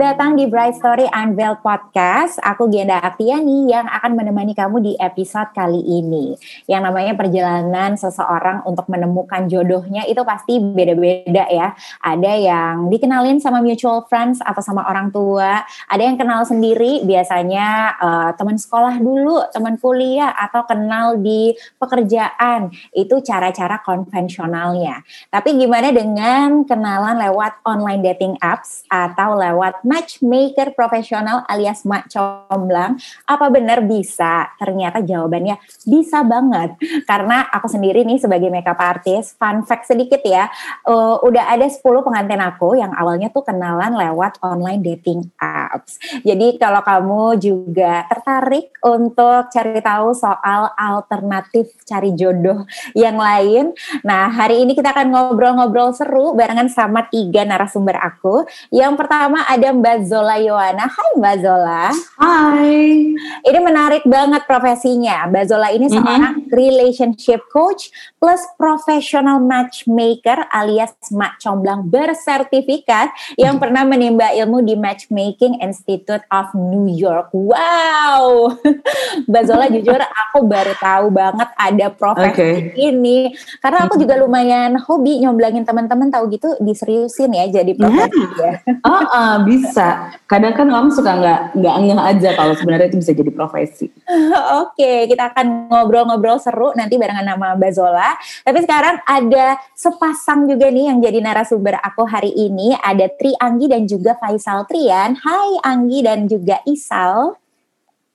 datang di Bright Story Unveiled Podcast. Aku Genda Aktiani yang akan menemani kamu di episode kali ini. Yang namanya perjalanan seseorang untuk menemukan jodohnya itu pasti beda-beda ya. Ada yang dikenalin sama mutual friends atau sama orang tua. Ada yang kenal sendiri, biasanya uh, teman sekolah dulu, teman kuliah, atau kenal di pekerjaan. Itu cara-cara konvensionalnya. Tapi gimana dengan kenalan lewat online dating apps atau lewat matchmaker profesional alias mak comblang, apa benar bisa? Ternyata jawabannya bisa banget. Karena aku sendiri nih sebagai makeup artist, fun fact sedikit ya, uh, udah ada 10 pengantin aku yang awalnya tuh kenalan lewat online dating apps. Jadi kalau kamu juga tertarik untuk cari tahu soal alternatif cari jodoh yang lain, nah hari ini kita akan ngobrol-ngobrol seru barengan sama tiga narasumber aku. Yang pertama ada Mbak Zola Yohana. Hai Mbak Zola. Hai. Ini menarik banget profesinya. Mbak Zola ini mm -hmm. Relationship coach plus professional matchmaker alias mak comblang bersertifikat yang pernah menimba ilmu di Matchmaking Institute of New York. Wow. Mbak Zola jujur aku baru tahu banget ada profesi okay. ini karena aku juga lumayan hobi nyomblangin teman-teman tahu gitu diseriusin ya jadi profesi yeah. ya. Oh, uh, bisa. Kadang kan kamu suka nggak nggak ngeh aja kalau sebenarnya itu bisa jadi profesi. Oke, okay, kita akan ngobrol-ngobrol seru nanti barengan nama Mbak Zola. Tapi sekarang ada sepasang juga nih yang jadi narasumber aku hari ini. Ada Tri Anggi dan juga Faisal Trian. Hai Anggi dan juga Isal.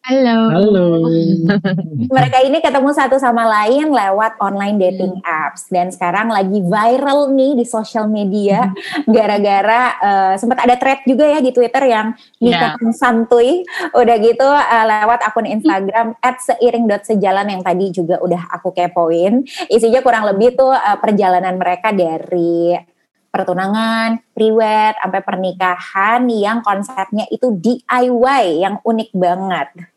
Halo. Halo. Mereka ini ketemu satu sama lain lewat online dating hmm. apps dan sekarang lagi viral nih di sosial media hmm. gara-gara uh, sempat ada thread juga ya di Twitter yang nikah yeah. santuy. Udah gitu uh, lewat akun Instagram @seiring.sejalan yang tadi juga udah aku kepoin. Isinya kurang lebih tuh uh, perjalanan mereka dari pertunangan, priwet, sampai pernikahan yang konsepnya itu DIY yang unik banget.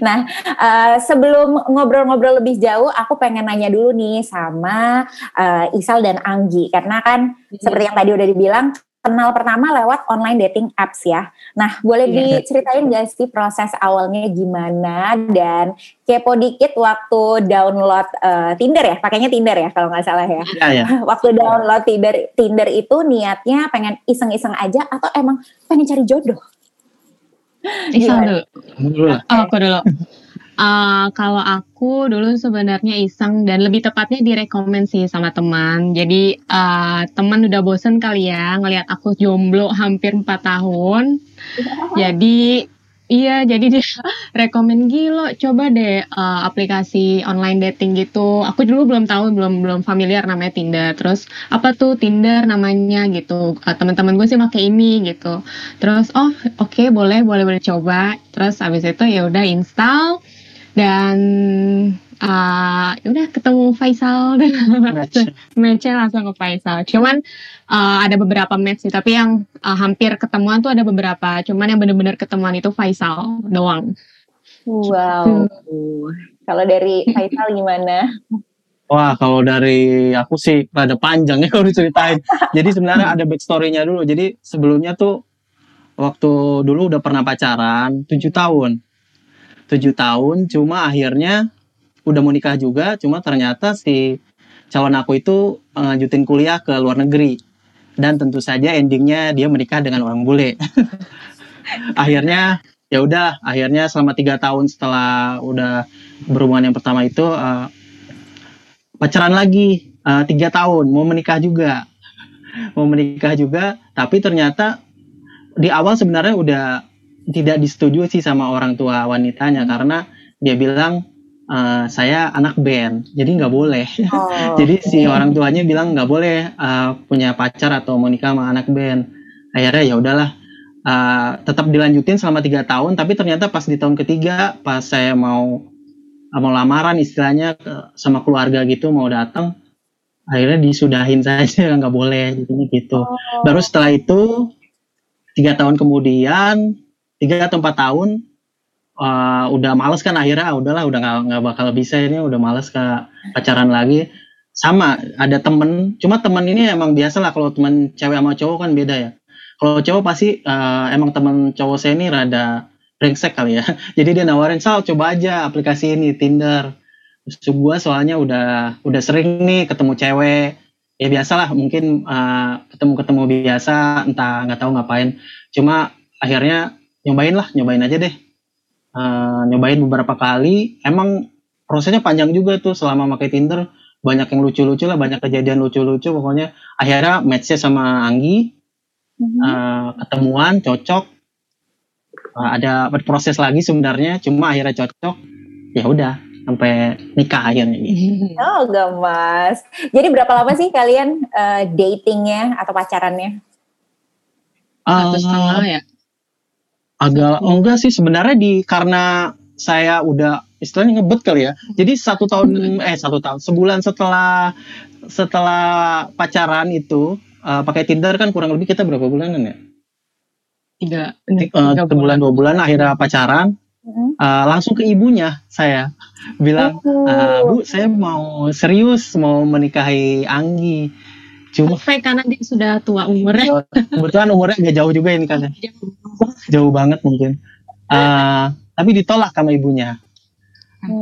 Nah, uh, sebelum ngobrol-ngobrol lebih jauh, aku pengen nanya dulu nih sama uh, Isal dan Anggi, karena kan hmm. seperti yang tadi udah dibilang, kenal pertama lewat online dating apps ya. Nah, boleh yeah. diceritain gak sih proses awalnya gimana dan kepo dikit waktu download uh, Tinder ya, pakainya Tinder ya kalau nggak salah ya. Yeah, yeah. Waktu download Tinder, Tinder itu niatnya pengen iseng-iseng aja atau emang pengen cari jodoh? Iseng dulu. Oh, aku dulu. Uh, kalau aku dulu sebenarnya iseng dan lebih tepatnya direkomend sih sama teman. Jadi uh, teman udah bosen kali ya ngelihat aku jomblo hampir 4 tahun. Jadi Iya, jadi dia rekomend gilo, coba deh uh, aplikasi online dating gitu. Aku dulu belum tahu, belum belum familiar namanya Tinder. Terus apa tuh Tinder namanya gitu. Uh, Teman-teman gue sih pakai ini gitu. Terus oh oke okay, boleh boleh boleh coba. Terus abis itu ya udah install dan uh, udah ketemu Faisal dan match langsung ke Faisal. Cuman uh, ada beberapa match sih, tapi yang uh, hampir ketemuan tuh ada beberapa. Cuman yang benar-benar ketemuan itu Faisal doang. Wow. Gitu. Kalau dari Faisal gimana? Wah, kalau dari aku sih rada panjang ya kalau diceritain. Jadi sebenarnya ada backstory-nya dulu. Jadi sebelumnya tuh waktu dulu udah pernah pacaran tujuh tahun. tujuh tahun, cuma akhirnya udah mau nikah juga cuma ternyata si calon aku itu lanjutin kuliah ke luar negeri. Dan tentu saja endingnya dia menikah dengan orang bule. Akhirnya ya udah akhirnya selama tiga tahun setelah udah berhubungan yang pertama itu uh, pacaran lagi. Uh, tiga tahun mau menikah juga. Mau menikah juga tapi ternyata di awal sebenarnya udah tidak disetujui sih sama orang tua wanitanya karena dia bilang uh, saya anak band, jadi nggak boleh. Oh. jadi si orang tuanya bilang nggak boleh uh, punya pacar atau mau nikah sama anak band. Akhirnya ya udahlah, uh, tetap dilanjutin selama tiga tahun. Tapi ternyata pas di tahun ketiga, pas saya mau mau lamaran istilahnya sama keluarga gitu mau datang, akhirnya disudahin saja nggak boleh gitu. Oh. Baru setelah itu tiga tahun kemudian, tiga atau empat tahun uh, udah males kan akhirnya ah, udahlah udah nggak bakal bisa ini udah males ke pacaran lagi sama ada temen cuma temen ini emang biasa lah kalau temen cewek sama cowok kan beda ya kalau cowok pasti uh, emang teman cowok saya ini rada brengsek kali ya. Jadi dia nawarin sal coba aja aplikasi ini Tinder. Terus gue soalnya udah udah sering nih ketemu cewek. Ya biasalah mungkin uh, ketemu-ketemu biasa entah nggak tahu ngapain. Cuma akhirnya nyobain lah, nyobain aja deh. Uh, nyobain beberapa kali. Emang prosesnya panjang juga tuh selama pakai Tinder. Banyak yang lucu-lucu lah, banyak kejadian lucu-lucu. Pokoknya akhirnya matchnya sama Anggi mm-hmm. uh, ketemuan cocok uh, ada proses lagi sebenarnya cuma akhirnya cocok ya udah sampai nikah akhirnya gitu. Oh gemas. Jadi berapa lama sih kalian uh, datingnya atau pacarannya? Uh, setengah ya. Agak oh enggak sih sebenarnya di karena saya udah istilahnya ngebet kali ya. Jadi satu tahun eh satu tahun sebulan setelah setelah pacaran itu uh, pakai Tinder kan kurang lebih kita berapa bulanan ya? Tiga, uh, tiga bulan dua bulan akhirnya pacaran. Uh, langsung ke ibunya saya bilang uh, bu saya mau serius mau menikahi Anggi cuma Perfect, karena dia sudah tua umurnya. Kebetulan umurnya agak jauh juga ini kan jauh banget. Mungkin. Uh, tapi ditolak sama ibunya.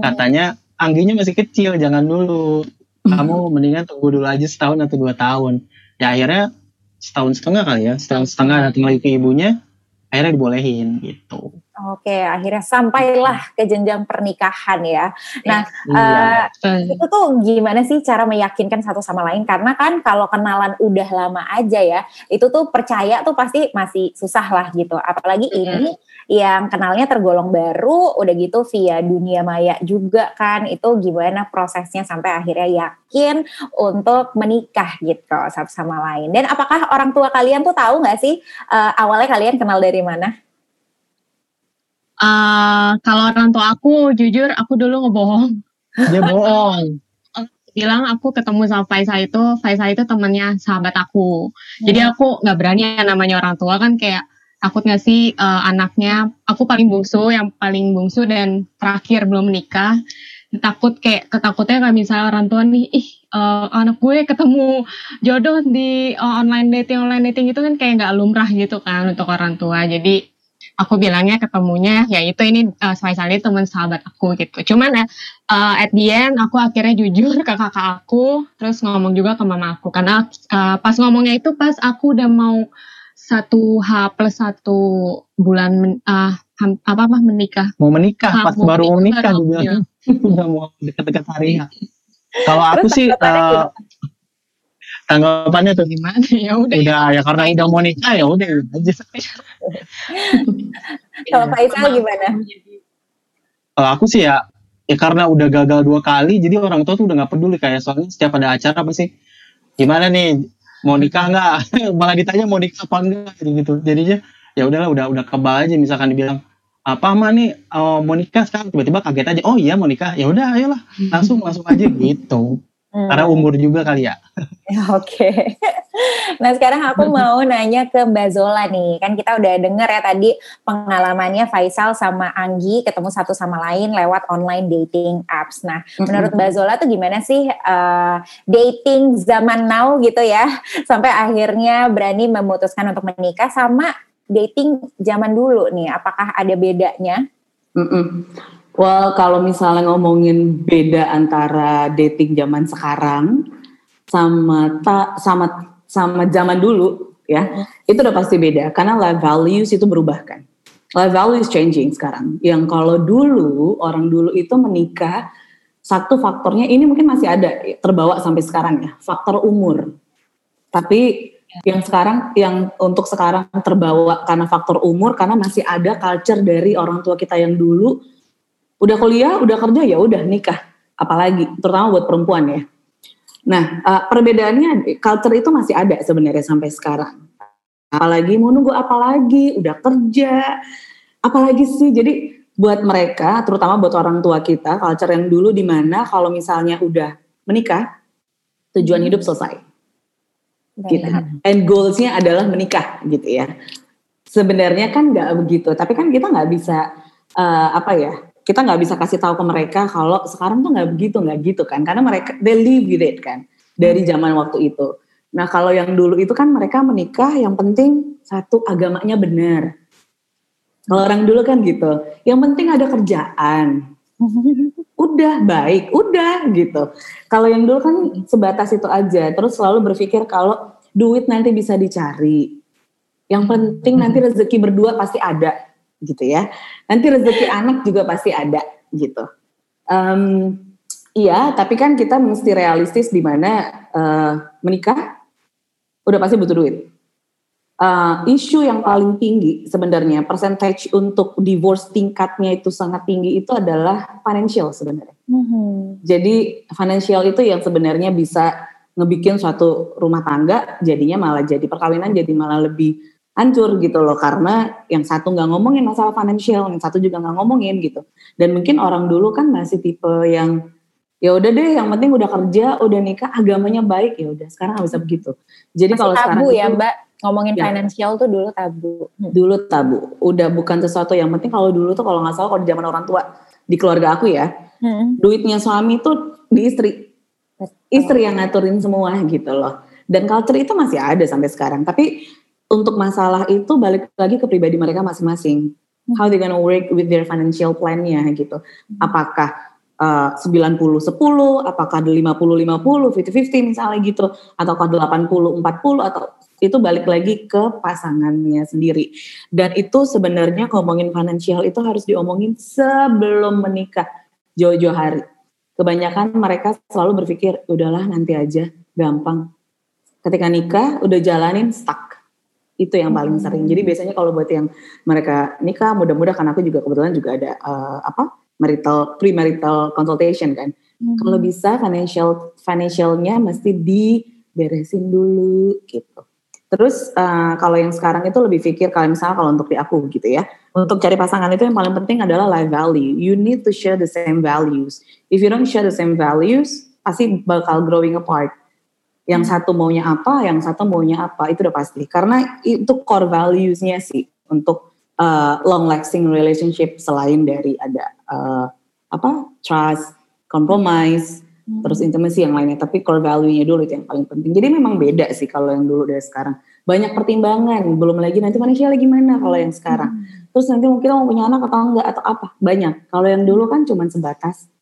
Katanya Angginya masih kecil jangan dulu. Kamu mendingan tunggu dulu aja setahun atau dua tahun. Ya akhirnya setahun setengah kali ya setahun setengah datang lagi ke ibunya akhirnya dibolehin gitu Oke, akhirnya sampailah ke jenjang pernikahan ya. Nah, iya. uh, itu tuh gimana sih cara meyakinkan satu sama lain? Karena kan kalau kenalan udah lama aja ya, itu tuh percaya tuh pasti masih susah lah gitu. Apalagi ini yang kenalnya tergolong baru, udah gitu via dunia maya juga kan. Itu gimana prosesnya sampai akhirnya yakin untuk menikah gitu satu sama lain. Dan apakah orang tua kalian tuh tahu nggak sih uh, awalnya kalian kenal dari mana? Uh, kalau orang tua aku jujur aku dulu ngebohong. Dia bohong. bilang aku ketemu sama Faisal itu, Faisal itu temannya sahabat aku. Hmm. Jadi aku nggak berani ya namanya orang tua kan kayak takut nggak sih uh, anaknya, aku paling bungsu, yang paling bungsu dan terakhir belum menikah. Takut kayak ketakutnya kayak misalnya orang tua nih, ih uh, anak gue ketemu jodoh di uh, online dating online dating itu kan kayak nggak lumrah gitu kan untuk orang tua. Jadi aku bilangnya ketemunya ya itu ini uh, sekali teman sahabat aku gitu. Cuman ya uh, at the end aku akhirnya jujur ke kakak aku terus ngomong juga ke mama aku. Karena uh, pas ngomongnya itu pas aku udah mau satu H plus satu bulan men, uh, apa apa menikah. Mau menikah? Ha, pas mau baru menikah juga udah mau dekat-dekat hari ya kalau aku sih uh, tanggapannya tuh. Gimana? Ya udah udah ya karena udah mau nikah ya udah. Aja. Kalau Faisal gimana? Kalau aku sih ya ya karena udah gagal dua kali jadi orang tua tuh udah nggak peduli kayak soalnya setiap ada acara apa sih gimana nih? Mau nikah nggak? Malah ditanya mau nikah apa enggak gitu. Jadinya ya udahlah udah udah kebal aja misalkan dibilang apa mah nih? Oh, mau nikah sekarang? Tiba-tiba kaget aja oh iya mau nikah. Ya udah ayolah. Langsung langsung aja gitu Hmm. Karena umur juga kali ya. Oke. Okay. Nah sekarang aku mau nanya ke Mbak Zola nih. Kan kita udah denger ya tadi pengalamannya Faisal sama Anggi ketemu satu sama lain lewat online dating apps. Nah menurut Mbak Zola tuh gimana sih uh, dating zaman now gitu ya. Sampai akhirnya berani memutuskan untuk menikah sama dating zaman dulu nih. Apakah ada bedanya? Mm -mm. Well, kalau misalnya ngomongin beda antara dating zaman sekarang sama ta, sama sama zaman dulu ya, hmm. itu udah pasti beda karena life values itu berubah kan. Life values changing sekarang. Yang kalau dulu orang dulu itu menikah satu faktornya ini mungkin masih ada terbawa sampai sekarang ya, faktor umur. Tapi yang sekarang yang untuk sekarang terbawa karena faktor umur karena masih ada culture dari orang tua kita yang dulu udah kuliah, udah kerja ya udah nikah. Apalagi terutama buat perempuan ya. Nah, uh, perbedaannya culture itu masih ada sebenarnya sampai sekarang. Apalagi mau nunggu apalagi, udah kerja, apalagi sih. Jadi buat mereka, terutama buat orang tua kita, culture yang dulu di mana kalau misalnya udah menikah, tujuan hidup selesai. Gitu. And goalsnya adalah menikah gitu ya. Sebenarnya kan nggak begitu, tapi kan kita nggak bisa uh, apa ya kita nggak bisa kasih tahu ke mereka kalau sekarang tuh nggak begitu nggak gitu kan karena mereka they live with it kan dari zaman waktu itu Nah kalau yang dulu itu kan mereka menikah yang penting satu agamanya benar. Kalau orang dulu kan gitu, yang penting ada kerjaan. Udah baik, udah gitu. Kalau yang dulu kan sebatas itu aja, terus selalu berpikir kalau duit nanti bisa dicari. Yang penting nanti rezeki berdua pasti ada, gitu ya. Nanti rezeki anak juga pasti ada, gitu. Um, iya, tapi kan kita mesti realistis di mana uh, menikah udah pasti butuh duit uh, isu yang paling tinggi sebenarnya percentage untuk divorce tingkatnya itu sangat tinggi itu adalah financial sebenarnya. Mm-hmm. Jadi financial itu yang sebenarnya bisa ngebikin suatu rumah tangga jadinya malah jadi perkawinan jadi malah lebih hancur gitu loh karena yang satu nggak ngomongin masalah financial, yang satu juga nggak ngomongin gitu. Dan mungkin orang dulu kan masih tipe yang ya udah deh yang penting udah kerja udah nikah agamanya baik ya udah sekarang nggak bisa begitu jadi kalau sekarang ya mbak ngomongin ya. financial tuh dulu tabu. Hmm. Dulu tabu. Udah bukan sesuatu yang penting kalau dulu tuh kalau nggak salah kalau di zaman orang tua di keluarga aku ya, hmm. duitnya suami tuh di istri. Istri yang ngaturin semua gitu loh. Dan culture itu masih ada sampai sekarang. Tapi untuk masalah itu balik lagi ke pribadi mereka masing-masing. Hmm. How they gonna work with their financial plan-nya gitu. Hmm. Apakah uh, 90 10, apakah 50 50, 50 50 misalnya gitu ataukah 80 40 atau itu balik lagi ke pasangannya sendiri. Dan itu sebenarnya ngomongin financial itu harus diomongin sebelum menikah, jauh-jauh hari. Kebanyakan mereka selalu berpikir, udahlah nanti aja, gampang. Ketika nikah, udah jalanin stuck. Itu yang paling hmm. sering. Jadi biasanya kalau buat yang mereka nikah, mudah-mudahan karena aku juga kebetulan juga ada uh, apa marital premarital consultation kan. Hmm. Kalau bisa financial financialnya mesti diberesin dulu gitu. Terus uh, kalau yang sekarang itu lebih pikir kalau misalnya kalau untuk di aku gitu ya, untuk cari pasangan itu yang paling penting adalah life value. You need to share the same values. If you don't share the same values, pasti bakal growing apart. Yang hmm. satu maunya apa, yang satu maunya apa, itu udah pasti. Karena itu core valuesnya sih untuk uh, long lasting relationship selain dari ada uh, apa trust, compromise, hmm. terus intimacy yang lainnya. Tapi core value-nya dulu itu yang paling penting. Jadi memang beda sih kalau yang dulu dari sekarang. Banyak pertimbangan, belum lagi nanti manusia lagi mana kalau yang sekarang. Hmm. Terus nanti mungkin mau punya anak atau enggak atau apa. Banyak. Kalau yang dulu kan cuma sebatas,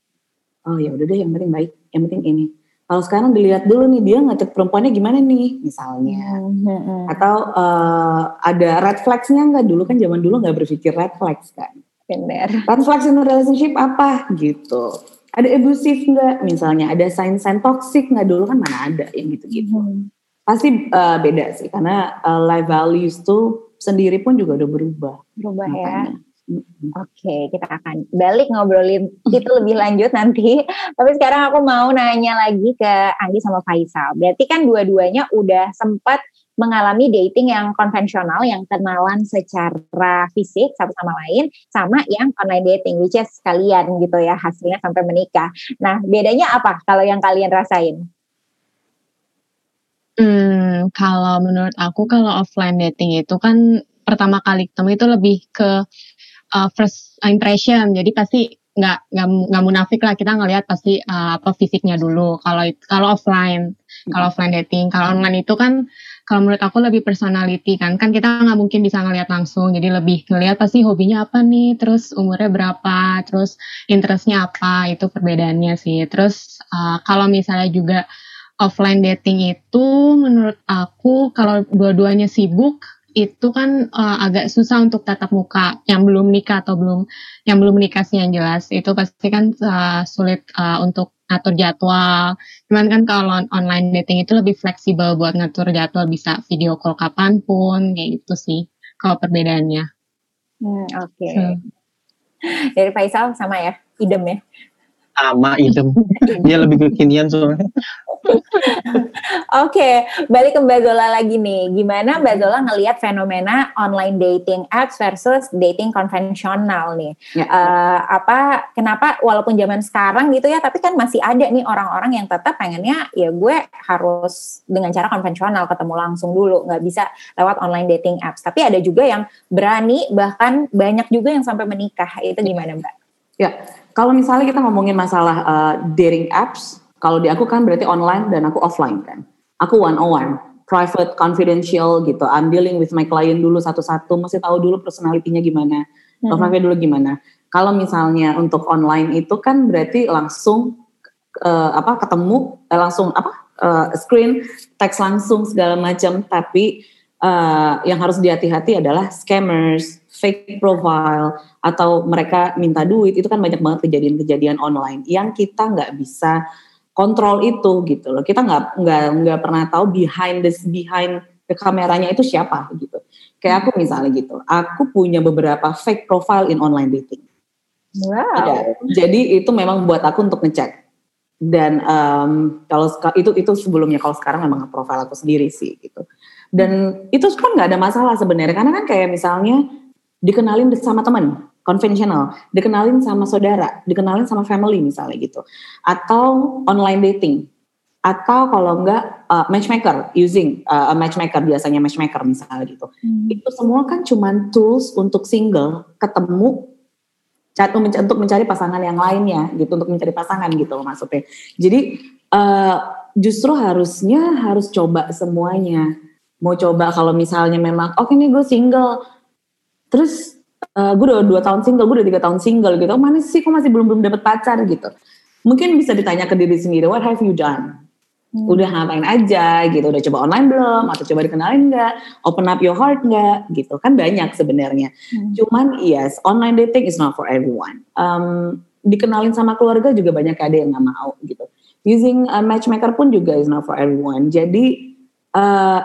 oh ya udah deh yang penting baik, yang penting ini. Kalau sekarang dilihat dulu nih dia ngecek perempuannya gimana nih misalnya, hmm. atau uh, ada red flagsnya enggak dulu kan zaman dulu nggak berpikir red flags kan. Benar. Red flags in relationship apa gitu ada abusive nggak misalnya ada sign-sign toxic nggak dulu kan mana ada yang gitu-gitu hmm. pasti uh, beda sih karena uh, life values tuh sendiri pun juga udah berubah berubah ya. makanya. ya Oke, okay, kita akan balik ngobrolin itu lebih lanjut nanti. Tapi sekarang aku mau nanya lagi ke Anggi sama Faisal. Berarti kan dua-duanya udah sempat mengalami dating yang konvensional yang kenalan secara fisik satu sama lain sama yang online dating which is kalian gitu ya hasilnya sampai menikah. Nah, bedanya apa kalau yang kalian rasain? Hmm, kalau menurut aku kalau offline dating itu kan pertama kali ketemu itu lebih ke uh, first impression. Jadi pasti nggak nggak nggak munafik lah. Kita ngelihat pasti uh, apa fisiknya dulu. Kalau kalau offline, kalau offline dating, kalau online itu kan kalau menurut aku lebih personality kan. Kan kita nggak mungkin bisa ngelihat langsung. Jadi lebih ngelihat pasti hobinya apa nih terus umurnya berapa terus interestnya apa. Itu perbedaannya sih. Terus uh, kalau misalnya juga offline dating itu menurut aku kalau dua-duanya sibuk itu kan uh, agak susah untuk tatap muka yang belum nikah atau belum yang belum menikah sih yang jelas itu pasti kan uh, sulit uh, untuk ngatur jadwal. Cuman kan kalau online dating itu lebih fleksibel buat ngatur jadwal bisa video call kapan pun kayak gitu sih kalau perbedaannya. Hmm, Oke. Okay. Hmm. Dari Faisal sama ya, idem ya sama idem. Dia lebih kekinian soalnya. Oke, okay, balik ke Mbak Zola lagi nih. Gimana Mbak Zola ngelihat fenomena online dating apps versus dating konvensional nih? Ya. Uh, apa? Kenapa? Walaupun zaman sekarang gitu ya, tapi kan masih ada nih orang-orang yang tetap pengennya ya gue harus dengan cara konvensional ketemu langsung dulu, nggak bisa lewat online dating apps. Tapi ada juga yang berani, bahkan banyak juga yang sampai menikah. Itu gimana Mbak? Ya, kalau misalnya kita ngomongin masalah uh, dating apps, kalau di aku kan berarti online dan aku offline kan. aku one on one private confidential gitu I'm dealing with my client dulu satu-satu masih tahu dulu personalitinya gimana mm-hmm. profilnya dulu gimana kalau misalnya untuk online itu kan berarti langsung uh, apa ketemu eh, langsung apa uh, screen teks langsung segala macam tapi uh, yang harus dihati-hati adalah scammers fake profile atau mereka minta duit itu kan banyak banget kejadian-kejadian online yang kita nggak bisa kontrol itu gitu loh. Kita nggak nggak nggak pernah tahu behind this behind the kameranya itu siapa gitu. Kayak aku misalnya gitu, aku punya beberapa fake profile in online dating. Wow. Ya, jadi itu memang buat aku untuk ngecek. Dan um, kalau itu itu sebelumnya kalau sekarang memang profile aku sendiri sih gitu. Dan itu kan nggak ada masalah sebenarnya karena kan kayak misalnya dikenalin sama teman konvensional, dikenalin sama saudara, dikenalin sama family misalnya gitu, atau online dating, atau kalau enggak uh, matchmaker using uh, a matchmaker biasanya matchmaker misalnya gitu, hmm. itu semua kan cuma tools untuk single ketemu untuk mencari pasangan yang lainnya gitu, untuk mencari pasangan gitu maksudnya. Jadi uh, justru harusnya harus coba semuanya. Mau coba kalau misalnya memang oke okay nih gue single, terus uh, gue udah dua tahun single, gue udah tiga tahun single gitu. Mana sih kok masih belum belum dapet pacar gitu? Mungkin bisa ditanya ke diri sendiri, what have you done? Hmm. Udah ngapain aja gitu? Udah coba online belum? Atau coba dikenalin nggak? Open up your heart nggak? Gitu kan banyak sebenarnya. Hmm. Cuman yes, online dating is not for everyone. Um, dikenalin sama keluarga juga banyak ada yang nggak mau gitu. Using a matchmaker pun juga is not for everyone. Jadi uh,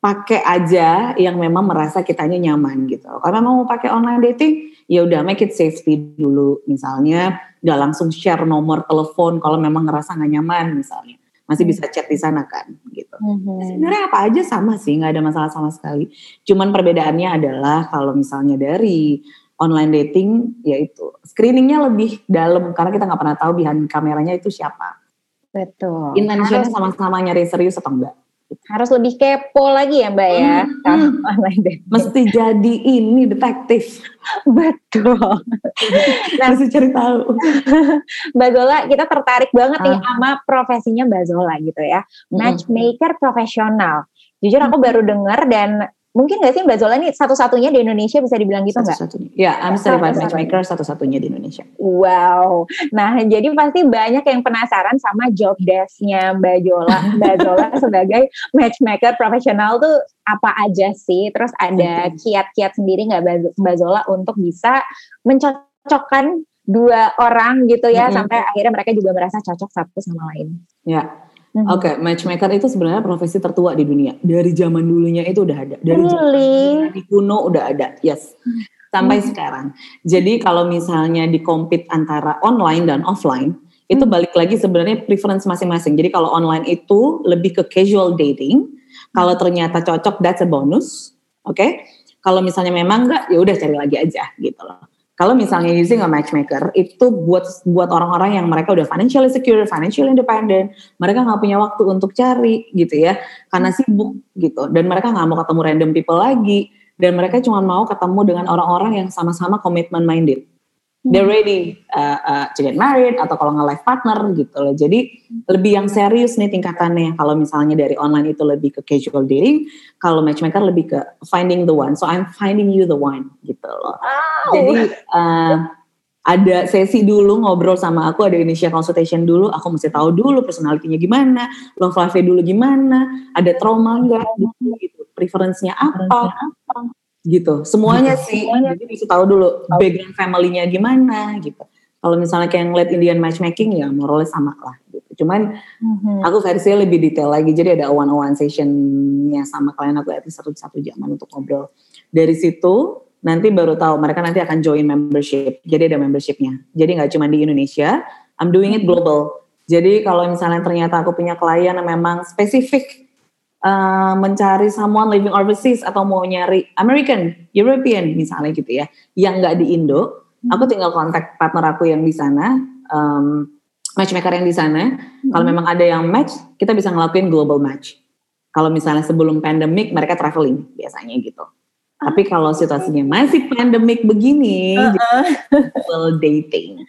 pakai aja yang memang merasa kitanya nyaman gitu. Karena mau pakai online dating, ya udah make it safety dulu. Misalnya nggak langsung share nomor telepon kalau memang ngerasa nggak nyaman misalnya. Masih bisa chat di sana kan gitu. Mm-hmm. Sebenarnya apa aja sama sih, nggak ada masalah sama sekali. Cuman perbedaannya adalah kalau misalnya dari online dating, yaitu screeningnya lebih dalam karena kita nggak pernah tahu behind kameranya itu siapa. Betul. Intentionnya sama-sama nyari serius atau enggak harus lebih kepo lagi ya Mbak ya hmm, hmm. mesti jadi ini detektif. Betul. Nah harus cari tahu. Mbak Zola kita tertarik banget nih ah. sama profesinya Mbak Zola gitu ya. Hmm. matchmaker profesional. Jujur aku baru dengar dan Mungkin gak sih Mbak Zola ini satu-satunya di Indonesia bisa dibilang gitu nggak? Satu-satunya. Ya, I'm certified matchmaker satu-satunya di Indonesia. Wow. Nah, jadi pasti banyak yang penasaran sama job desk-nya Mbak Zola. Mbak Zola sebagai matchmaker profesional tuh apa aja sih? Terus ada kiat-kiat sendiri nggak Mbak Zola untuk bisa mencocokkan dua orang gitu ya mm -hmm. sampai akhirnya mereka juga merasa cocok satu sama lain. Ya, Hmm. Oke, okay, matchmaker itu sebenarnya profesi tertua di dunia. Dari zaman dulunya itu udah ada. Dari really? zaman kuno udah ada. Yes. Sampai hmm. sekarang. Jadi kalau misalnya di compete antara online dan offline, hmm. itu balik lagi sebenarnya preference masing-masing. Jadi kalau online itu lebih ke casual dating. Kalau ternyata cocok that's a bonus. Oke. Okay? Kalau misalnya memang enggak, ya udah cari lagi aja gitu loh. Kalau misalnya using a matchmaker itu buat buat orang-orang yang mereka udah financially secure, financially independent, mereka nggak punya waktu untuk cari gitu ya, karena sibuk gitu, dan mereka nggak mau ketemu random people lagi, dan mereka cuma mau ketemu dengan orang-orang yang sama-sama commitment minded they're ready uh, uh, to get married atau kalau nggak life partner gitu loh. Jadi lebih yang serius nih tingkatannya. Kalau misalnya dari online itu lebih ke casual dating, kalau matchmaker lebih ke finding the one. So I'm finding you the one gitu loh. Oh. Jadi uh, ada sesi dulu ngobrol sama aku, ada initial consultation dulu, aku mesti tahu dulu personalitinya gimana, love life dulu gimana, ada trauma enggak gitu, preferensinya apa, apa gitu. Semuanya sih. Semuanya. jadi bisa tahu dulu background family-nya gimana gitu. Kalau misalnya kayak ngeliat Indian matchmaking ya moralnya sama lah gitu. Cuman mm-hmm. aku versinya lebih detail lagi. Jadi ada one on one sessionnya sama klien aku itu satu satu jaman untuk ngobrol. Dari situ nanti baru tahu mereka nanti akan join membership. Jadi ada membershipnya. Jadi nggak cuma di Indonesia I'm doing it global. Jadi kalau misalnya ternyata aku punya klien yang memang spesifik uh, mencari someone living overseas atau mau nyari American, European misalnya gitu ya, yang nggak di Indo, hmm. aku tinggal kontak partner aku yang di sana, um, matchmaker yang di sana. Hmm. Kalau memang ada yang match, kita bisa ngelakuin global match. Kalau misalnya sebelum pandemic mereka traveling biasanya gitu. Ah. Tapi kalau situasinya masih pandemic begini, uh -uh. dating.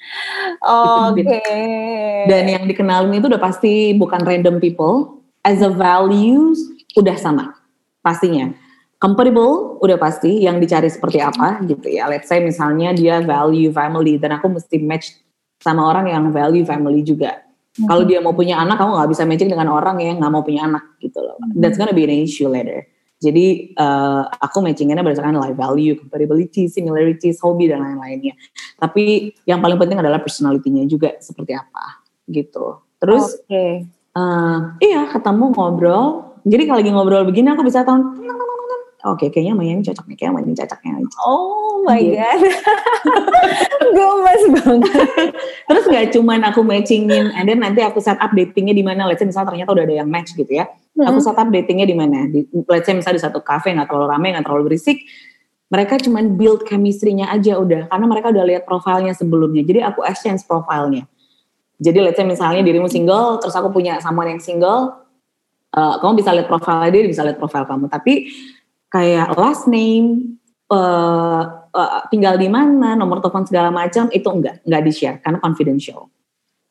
Oke. Okay. Dan yang dikenalin itu udah pasti bukan random people, as a values udah sama pastinya compatible udah pasti yang dicari seperti apa gitu ya let's say misalnya dia value family dan aku mesti match sama orang yang value family juga hmm. kalau dia mau punya anak kamu nggak bisa matching dengan orang yang nggak mau punya anak gitu loh hmm. that's gonna be an issue later jadi uh, aku matchingannya berdasarkan life value, compatibility, similarities, hobi dan lain-lainnya. Tapi yang paling penting adalah personality-nya juga seperti apa gitu. Terus okay. Uh, iya ketemu ngobrol. Jadi kalau lagi ngobrol begini aku bisa tahu oke okay, kayaknya sama yang cocok nih, kayak sama yang cocoknya. Oh my yeah. god, gemes banget. Terus nggak cuman aku matchingin, and then nanti aku set up datingnya di mana. Let's say misalnya ternyata udah ada yang match gitu ya. Hmm. Aku set up datingnya di mana? Di, let's say misalnya di satu cafe nggak terlalu ramai, nggak terlalu berisik. Mereka cuman build chemistry-nya aja udah, karena mereka udah lihat profilnya sebelumnya. Jadi aku exchange profilnya. Jadi let's say misalnya dirimu single, terus aku punya someone yang single, uh, kamu bisa lihat profil dia, bisa lihat profil kamu. Tapi kayak last name, uh, uh, tinggal di mana, nomor telepon segala macam itu enggak, enggak di share karena confidential.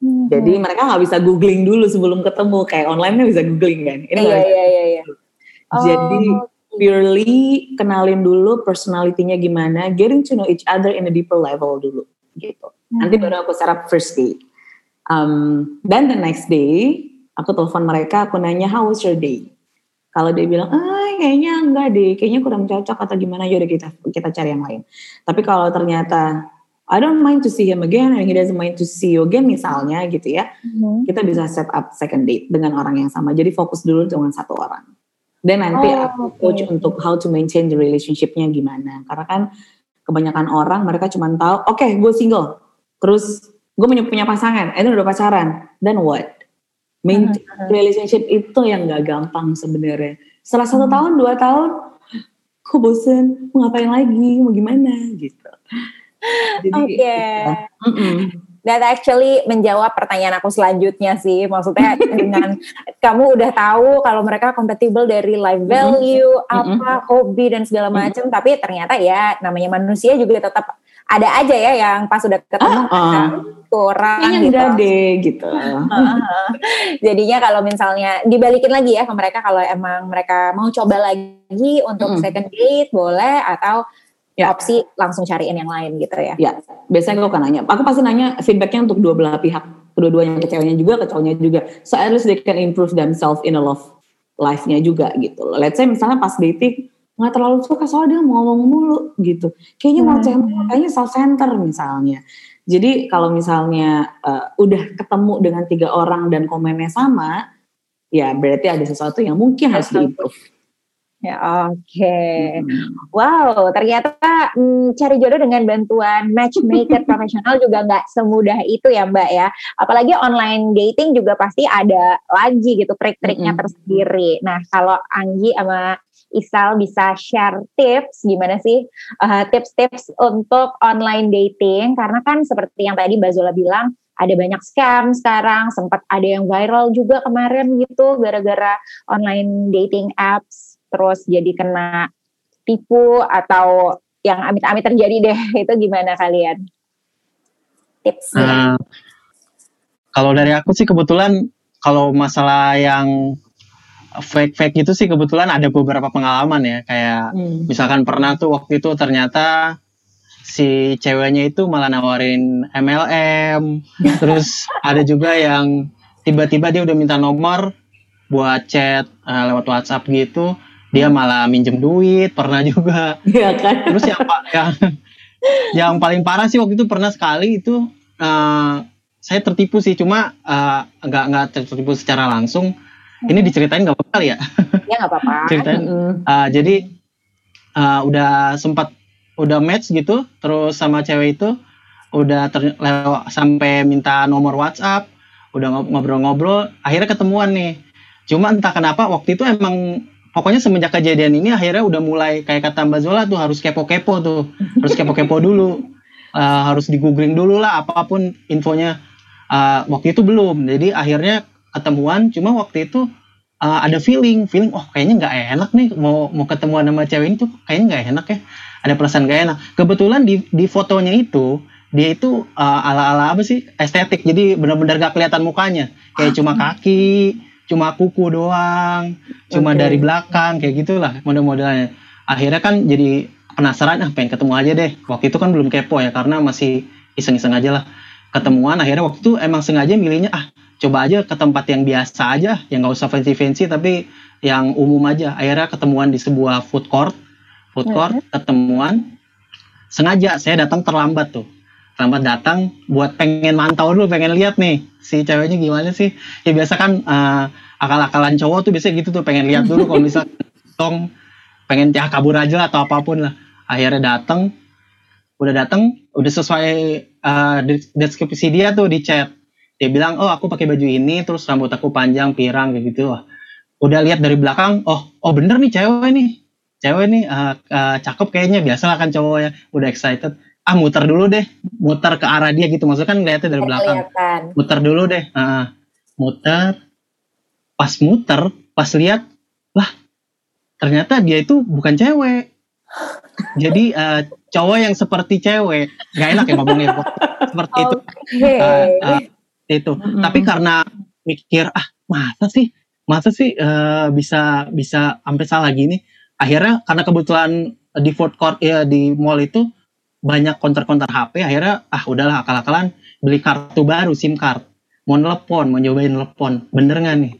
hmm Jadi mereka nggak bisa googling dulu sebelum ketemu, kayak online bisa googling kan. Ini iya iya iya. iya. Jadi oh. purely kenalin dulu personality-nya gimana, getting to know each other in a deeper level dulu gitu. hmm Nanti baru aku set up first day. Um, dan the next day aku telepon mereka, aku nanya how was your day? Kalau dia bilang, ah kayaknya enggak deh, kayaknya kurang cocok atau gimana, yaudah kita kita cari yang lain. Tapi kalau ternyata I don't mind to see him again and he doesn't mind to see you again misalnya gitu ya, mm-hmm. kita bisa set up second date dengan orang yang sama. Jadi fokus dulu dengan satu orang. Dan nanti oh, aku coach okay. untuk how to maintain the relationshipnya gimana. Karena kan kebanyakan orang mereka cuma tahu, oke okay, gue single, terus gue punya punya pasangan, itu udah pacaran, then what? Maintain relationship itu yang gak gampang sebenarnya. Setelah satu hmm. tahun, dua tahun, kok bosen, mau ngapain lagi, mau gimana gitu. Oke. Okay. Ya. That actually menjawab pertanyaan aku selanjutnya sih. Maksudnya dengan kamu udah tahu kalau mereka kompatibel dari life value, mm -hmm. apa, hobi dan segala macam. Mm -hmm. Tapi ternyata ya namanya manusia juga tetap ada aja ya yang pas udah ketemu uh, uh. kurang Kayaknya gitu. enggak deh gitu. Jadinya kalau misalnya dibalikin lagi ya ke mereka kalau emang mereka mau coba lagi untuk mm. second date boleh atau ya. opsi langsung cariin yang lain gitu ya. Ya, biasanya aku kan nanya. Aku pasti nanya feedbacknya untuk dua belah pihak, kedua-duanya ke ceweknya juga, ke cowoknya juga. So at least they can improve themselves in a love life-nya juga gitu Let's say misalnya pas dating nggak terlalu suka soalnya dia mau ngomong mulu gitu. Kayaknya mau hmm. kayaknya self center misalnya. Jadi kalau misalnya uh, udah ketemu dengan tiga orang dan komennya sama, ya berarti ada sesuatu yang mungkin harus diimprove. Ya oke, okay. hmm. wow ternyata hmm, cari jodoh dengan bantuan matchmaker profesional juga nggak semudah itu ya Mbak ya. Apalagi online dating juga pasti ada lagi gitu trik-triknya hmm. tersendiri. Nah kalau Anggi sama Isal bisa share tips gimana sih uh, tips-tips untuk online dating karena kan seperti yang tadi Mbak Zola bilang ada banyak scam sekarang sempat ada yang viral juga kemarin gitu gara-gara online dating apps terus jadi kena tipu atau yang amit-amit terjadi deh itu gimana kalian tipsnya? Uh, kalau dari aku sih kebetulan kalau masalah yang fake fake itu sih kebetulan ada beberapa pengalaman ya kayak hmm. misalkan pernah tuh waktu itu ternyata si ceweknya itu malah nawarin MLM terus ada juga yang tiba-tiba dia udah minta nomor buat chat uh, lewat WhatsApp gitu dia malah minjem duit pernah juga. Ya kan? Terus yang yang yang paling parah sih waktu itu pernah sekali itu uh, saya tertipu sih cuma uh, nggak nggak tertipu secara langsung ini diceritain nggak apa-apa ya? Ya nggak apa-apa. Ceritain. Uh, jadi uh, udah sempat udah match gitu, terus sama cewek itu udah terlewat sampai minta nomor WhatsApp, udah ngobrol-ngobrol, akhirnya ketemuan nih. Cuma entah kenapa waktu itu emang pokoknya semenjak kejadian ini akhirnya udah mulai kayak kata Mbak Zola tuh harus kepo-kepo tuh, harus kepo-kepo dulu, uh, harus di googling dulu lah apa pun infonya. Uh, waktu itu belum, jadi akhirnya ketemuan cuma waktu itu uh, ada feeling feeling oh kayaknya nggak enak nih mau mau ketemuan sama cewek ini tuh kayaknya nggak enak ya ada perasaan gak enak kebetulan di di fotonya itu dia itu uh, ala ala apa sih estetik jadi benar-benar gak kelihatan mukanya kayak cuma kaki cuma kuku doang, cuma dari belakang kayak gitulah model-modelnya. Akhirnya kan jadi penasaran ah pengen ketemu aja deh. Waktu itu kan belum kepo ya karena masih iseng-iseng aja lah. Ketemuan akhirnya waktu itu emang sengaja milihnya ah coba aja ke tempat yang biasa aja, yang nggak usah fancy-fancy tapi yang umum aja. Akhirnya ketemuan di sebuah food court, food court ketemuan. Sengaja saya datang terlambat tuh, terlambat datang buat pengen mantau dulu, pengen lihat nih si ceweknya gimana sih. Ya biasa kan eh, akal-akalan cowok tuh biasanya gitu tuh, pengen lihat dulu kalau misal tong pengen ya kabur aja lah atau apa pun lah. Akhirnya datang, udah datang, udah sesuai des- deskripsi dia tuh di chat. Dia bilang, oh aku pakai baju ini, terus rambut aku panjang, pirang kayak gitu. Wah, udah lihat dari belakang, oh oh bener nih cewek nih, cewek nih eh, eh, cakep kayaknya. Biasa lah kan cowok ya, udah excited. Ah muter dulu deh, muter ke arah dia gitu. Maksudnya kan ngeliatnya dari belakang Kelihatan. muter dulu deh Ah, muter pas muter pas lihat lah ternyata dia itu bukan cewek jadi eh, cowok yang seperti cewek nggak enak ya ngomongnya seperti itu Oke. Eh, eh, itu. Mm-mm. tapi karena mikir ah masa sih? Masa sih eh, bisa bisa sampai salah gini? Akhirnya karena kebetulan di food court ya di mall itu banyak counter-counter HP akhirnya ah udahlah akal-akalan beli kartu baru SIM card. Mau telepon mau nyobain telepon bener nggak nih?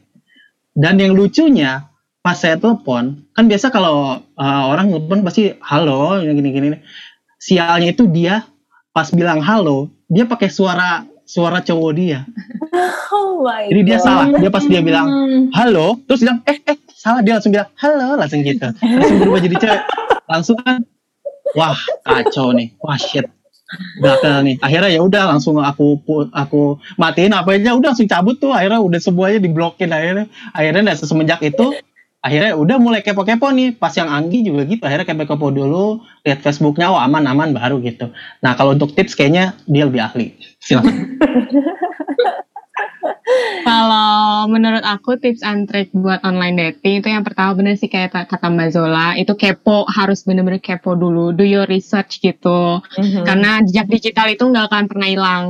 Dan yang lucunya pas saya telepon kan biasa kalau uh, orang telepon pasti halo gini-gini sialnya itu dia pas bilang halo dia pakai suara suara cowok dia. Oh my jadi dia God. salah. Dia pas dia bilang halo. Terus bilang eh eh salah. Dia langsung bilang halo langsung gitu. Langsung berubah jadi cewek. Langsung kan wah kacau nih. Wah shit. Gagal nih. Akhirnya ya udah langsung aku aku matiin apa aja udah langsung cabut tuh. Akhirnya udah semuanya diblokin. Akhirnya akhirnya dari semenjak itu akhirnya udah mulai kepo-kepo nih. Pas yang Anggi juga gitu akhirnya kepo-kepo dulu. Lihat Facebooknya oh aman aman baru gitu. Nah kalau untuk tips kayaknya dia lebih ahli silakan Kalau menurut aku tips and trick buat online dating itu yang pertama bener sih kayak ta- kata Mbak Zola itu kepo harus bener-bener kepo dulu do your research gitu Mhm. karena jejak digital itu nggak akan pernah hilang.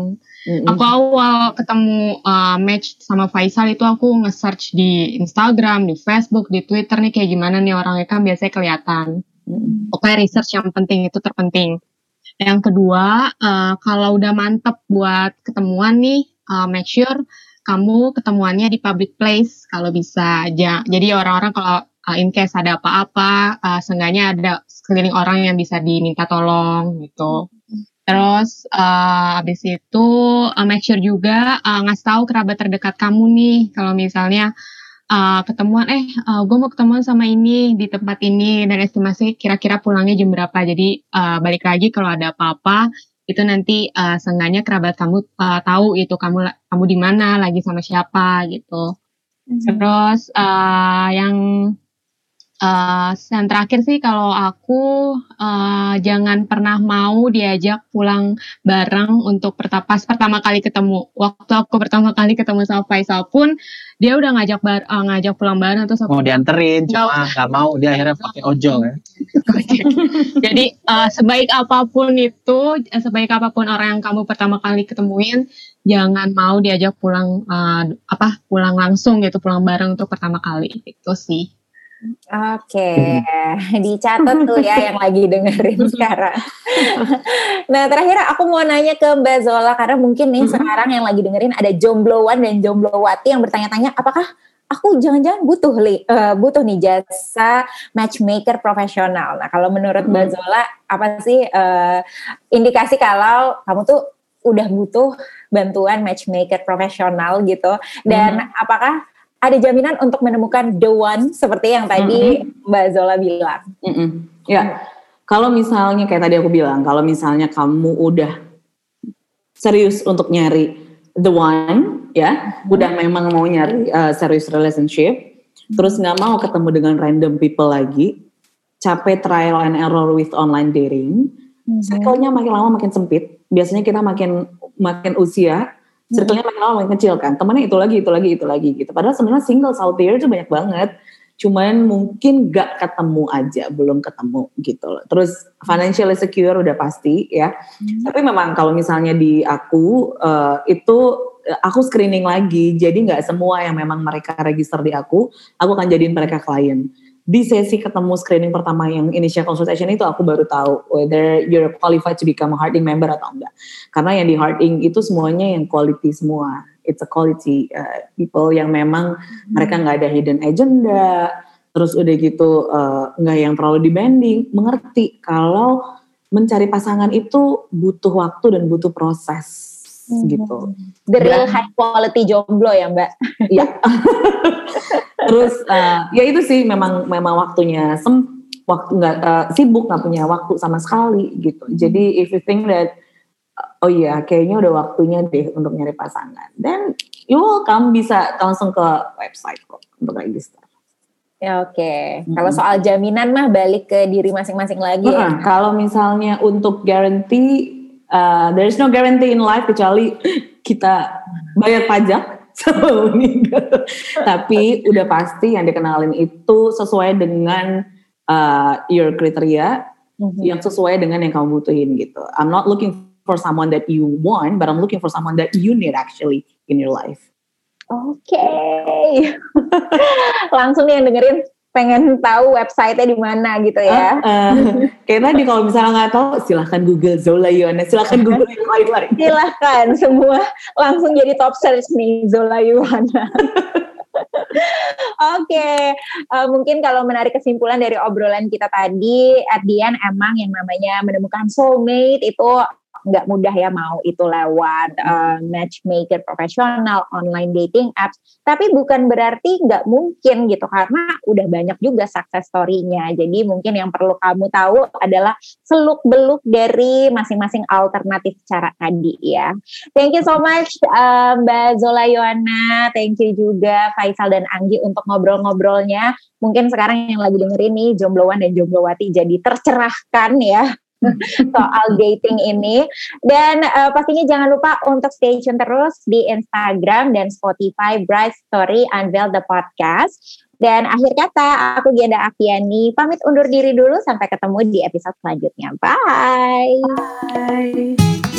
Mhm. Aku awal ketemu uh, match sama Faisal itu aku nge-search di Instagram, di Facebook, di Twitter nih kayak gimana nih orangnya kan biasanya kelihatan. Mhm. Pokoknya research yang penting itu terpenting. Yang kedua, uh, kalau udah mantep buat ketemuan nih, uh, make sure kamu ketemuannya di public place kalau bisa. Ja- Jadi orang-orang kalau uh, in case ada apa-apa, uh, seenggaknya ada sekeliling orang yang bisa diminta tolong gitu. Terus uh, habis itu uh, make sure juga uh, ngasih tahu kerabat terdekat kamu nih kalau misalnya uh, ketemuan eh gue mau ketemuan sama ini di tempat ini dan estimasi kira-kira pulangnya jam berapa. Jadi uh, balik lagi kalau ada apa-apa itu nanti uh, seenggaknya kerabat kamu uh, tahu itu kamu kamu di mana lagi sama siapa gitu. Terus uh, yang uh, yang terakhir sih kalau aku uh, jangan pernah mau diajak pulang bareng untuk pertama pertama kali ketemu. Waktu aku pertama kali ketemu sama Faisal pun dia udah ngajak bar uh, ngajak pulang bareng terus aku mau dianterin cuma Nggak. mau dia akhirnya pakai ojol ya Jadi uh, sebaik apa pun itu, eh, sebaik apa pun orang yang kamu pertama kali ketemuin, jangan mau diajak pulang uh, apa pulang langsung gitu, pulang bareng untuk pertama kali itu sih. Oke, dicatat tuh ya yang lagi dengerin sekarang. nah terakhir aku mau nanya ke Mbak Zola karena mungkin nih Mhm. sekarang yang lagi dengerin ada jombloan dan jomblowati yang bertanya-tanya apakah aku jangan-jangan butuh li, eh, butuh nih jasa matchmaker profesional. Nah kalau menurut Mbak Mhm. Zola apa sih eh, indikasi kalau kamu tuh udah butuh bantuan matchmaker profesional gitu dan apakah ada jaminan untuk menemukan the one seperti yang tadi Mbak Zola bilang. Mm-mm. Ya, kalau misalnya kayak tadi aku bilang, kalau misalnya kamu udah serius untuk nyari the one, ya, udah memang mau nyari uh, serious relationship, terus nggak mau ketemu dengan random people lagi, capek trial and error with online dating, circle-nya makin lama makin sempit. Biasanya kita makin makin usia, circle-nya makin lama makin kecil kan. Temennya itu lagi, itu lagi, itu lagi gitu. Padahal sebenarnya singles out there itu banyak banget. Cuman mungkin gak ketemu aja, belum ketemu gitu loh. Terus financially secure udah pasti ya. Tapi memang kalau misalnya di aku eh, itu aku screening lagi. Jadi nggak semua yang memang mereka register di aku, aku akan jadiin mereka klien. Di sesi ketemu screening pertama yang initial consultation itu aku baru tahu whether you're qualified to become a Harding member atau enggak. Karena yang di Harding itu semuanya yang quality semua. It's a quality uh, people yang memang mereka nggak ada hidden agenda, terus udah gitu uh, nggak yang terlalu demanding, mengerti kalau mencari pasangan itu butuh waktu dan butuh proses hmm. gitu. The real high quality jomblo ya Mbak. Iya. Terus uh, ya itu sih memang memang waktunya sem waktu nggak uh, sibuk nggak punya waktu sama sekali gitu. Jadi if you think that oh iya kayaknya udah waktunya deh untuk nyari pasangan, then you welcome bisa langsung ke website kok untuk register. Ya oke. Okay. Mm-hmm. Kalau soal jaminan mah balik ke diri masing-masing lagi. Nah, ya. Kalau misalnya untuk guarantee uh, there is no guarantee in life kecuali kita bayar pajak Tapi udah pasti yang dikenalin itu sesuai dengan uh, your kriteria mm-hmm. yang sesuai dengan yang kamu butuhin gitu. I'm not looking for someone that you want, but I'm looking for someone that you need actually in your life. Oke, okay. langsung nih yang dengerin pengen tahu website-nya di mana gitu ya. Uh, uh, kayak tadi kalau misalnya nggak tahu silahkan Google Zola Yuana, silahkan Google yang lain lain. Silahkan semua langsung jadi top search nih Zola Yuana. Oke, okay. uh, mungkin kalau menarik kesimpulan dari obrolan kita tadi, at the end emang yang namanya menemukan soulmate itu nggak mudah ya mau itu lewat uh, matchmaker profesional, online dating apps. Tapi bukan berarti nggak mungkin gitu karena udah banyak juga success story-nya. Jadi mungkin yang perlu kamu tahu adalah seluk beluk dari masing-masing alternatif cara tadi ya. Thank you so much uh, Mbak Zola Yohana, thank you juga Faisal dan Anggi untuk ngobrol-ngobrolnya. Mungkin sekarang yang lagi dengerin nih jombloan dan jomblowati jadi tercerahkan ya soal dating ini. Dan uh, pastinya jangan lupa untuk stay tune terus di Instagram dan Spotify Bright Story Unveil the Podcast. Dan akhir kata, aku Gianda Afiani pamit undur diri dulu sampai ketemu di episode selanjutnya. Bye. Bye.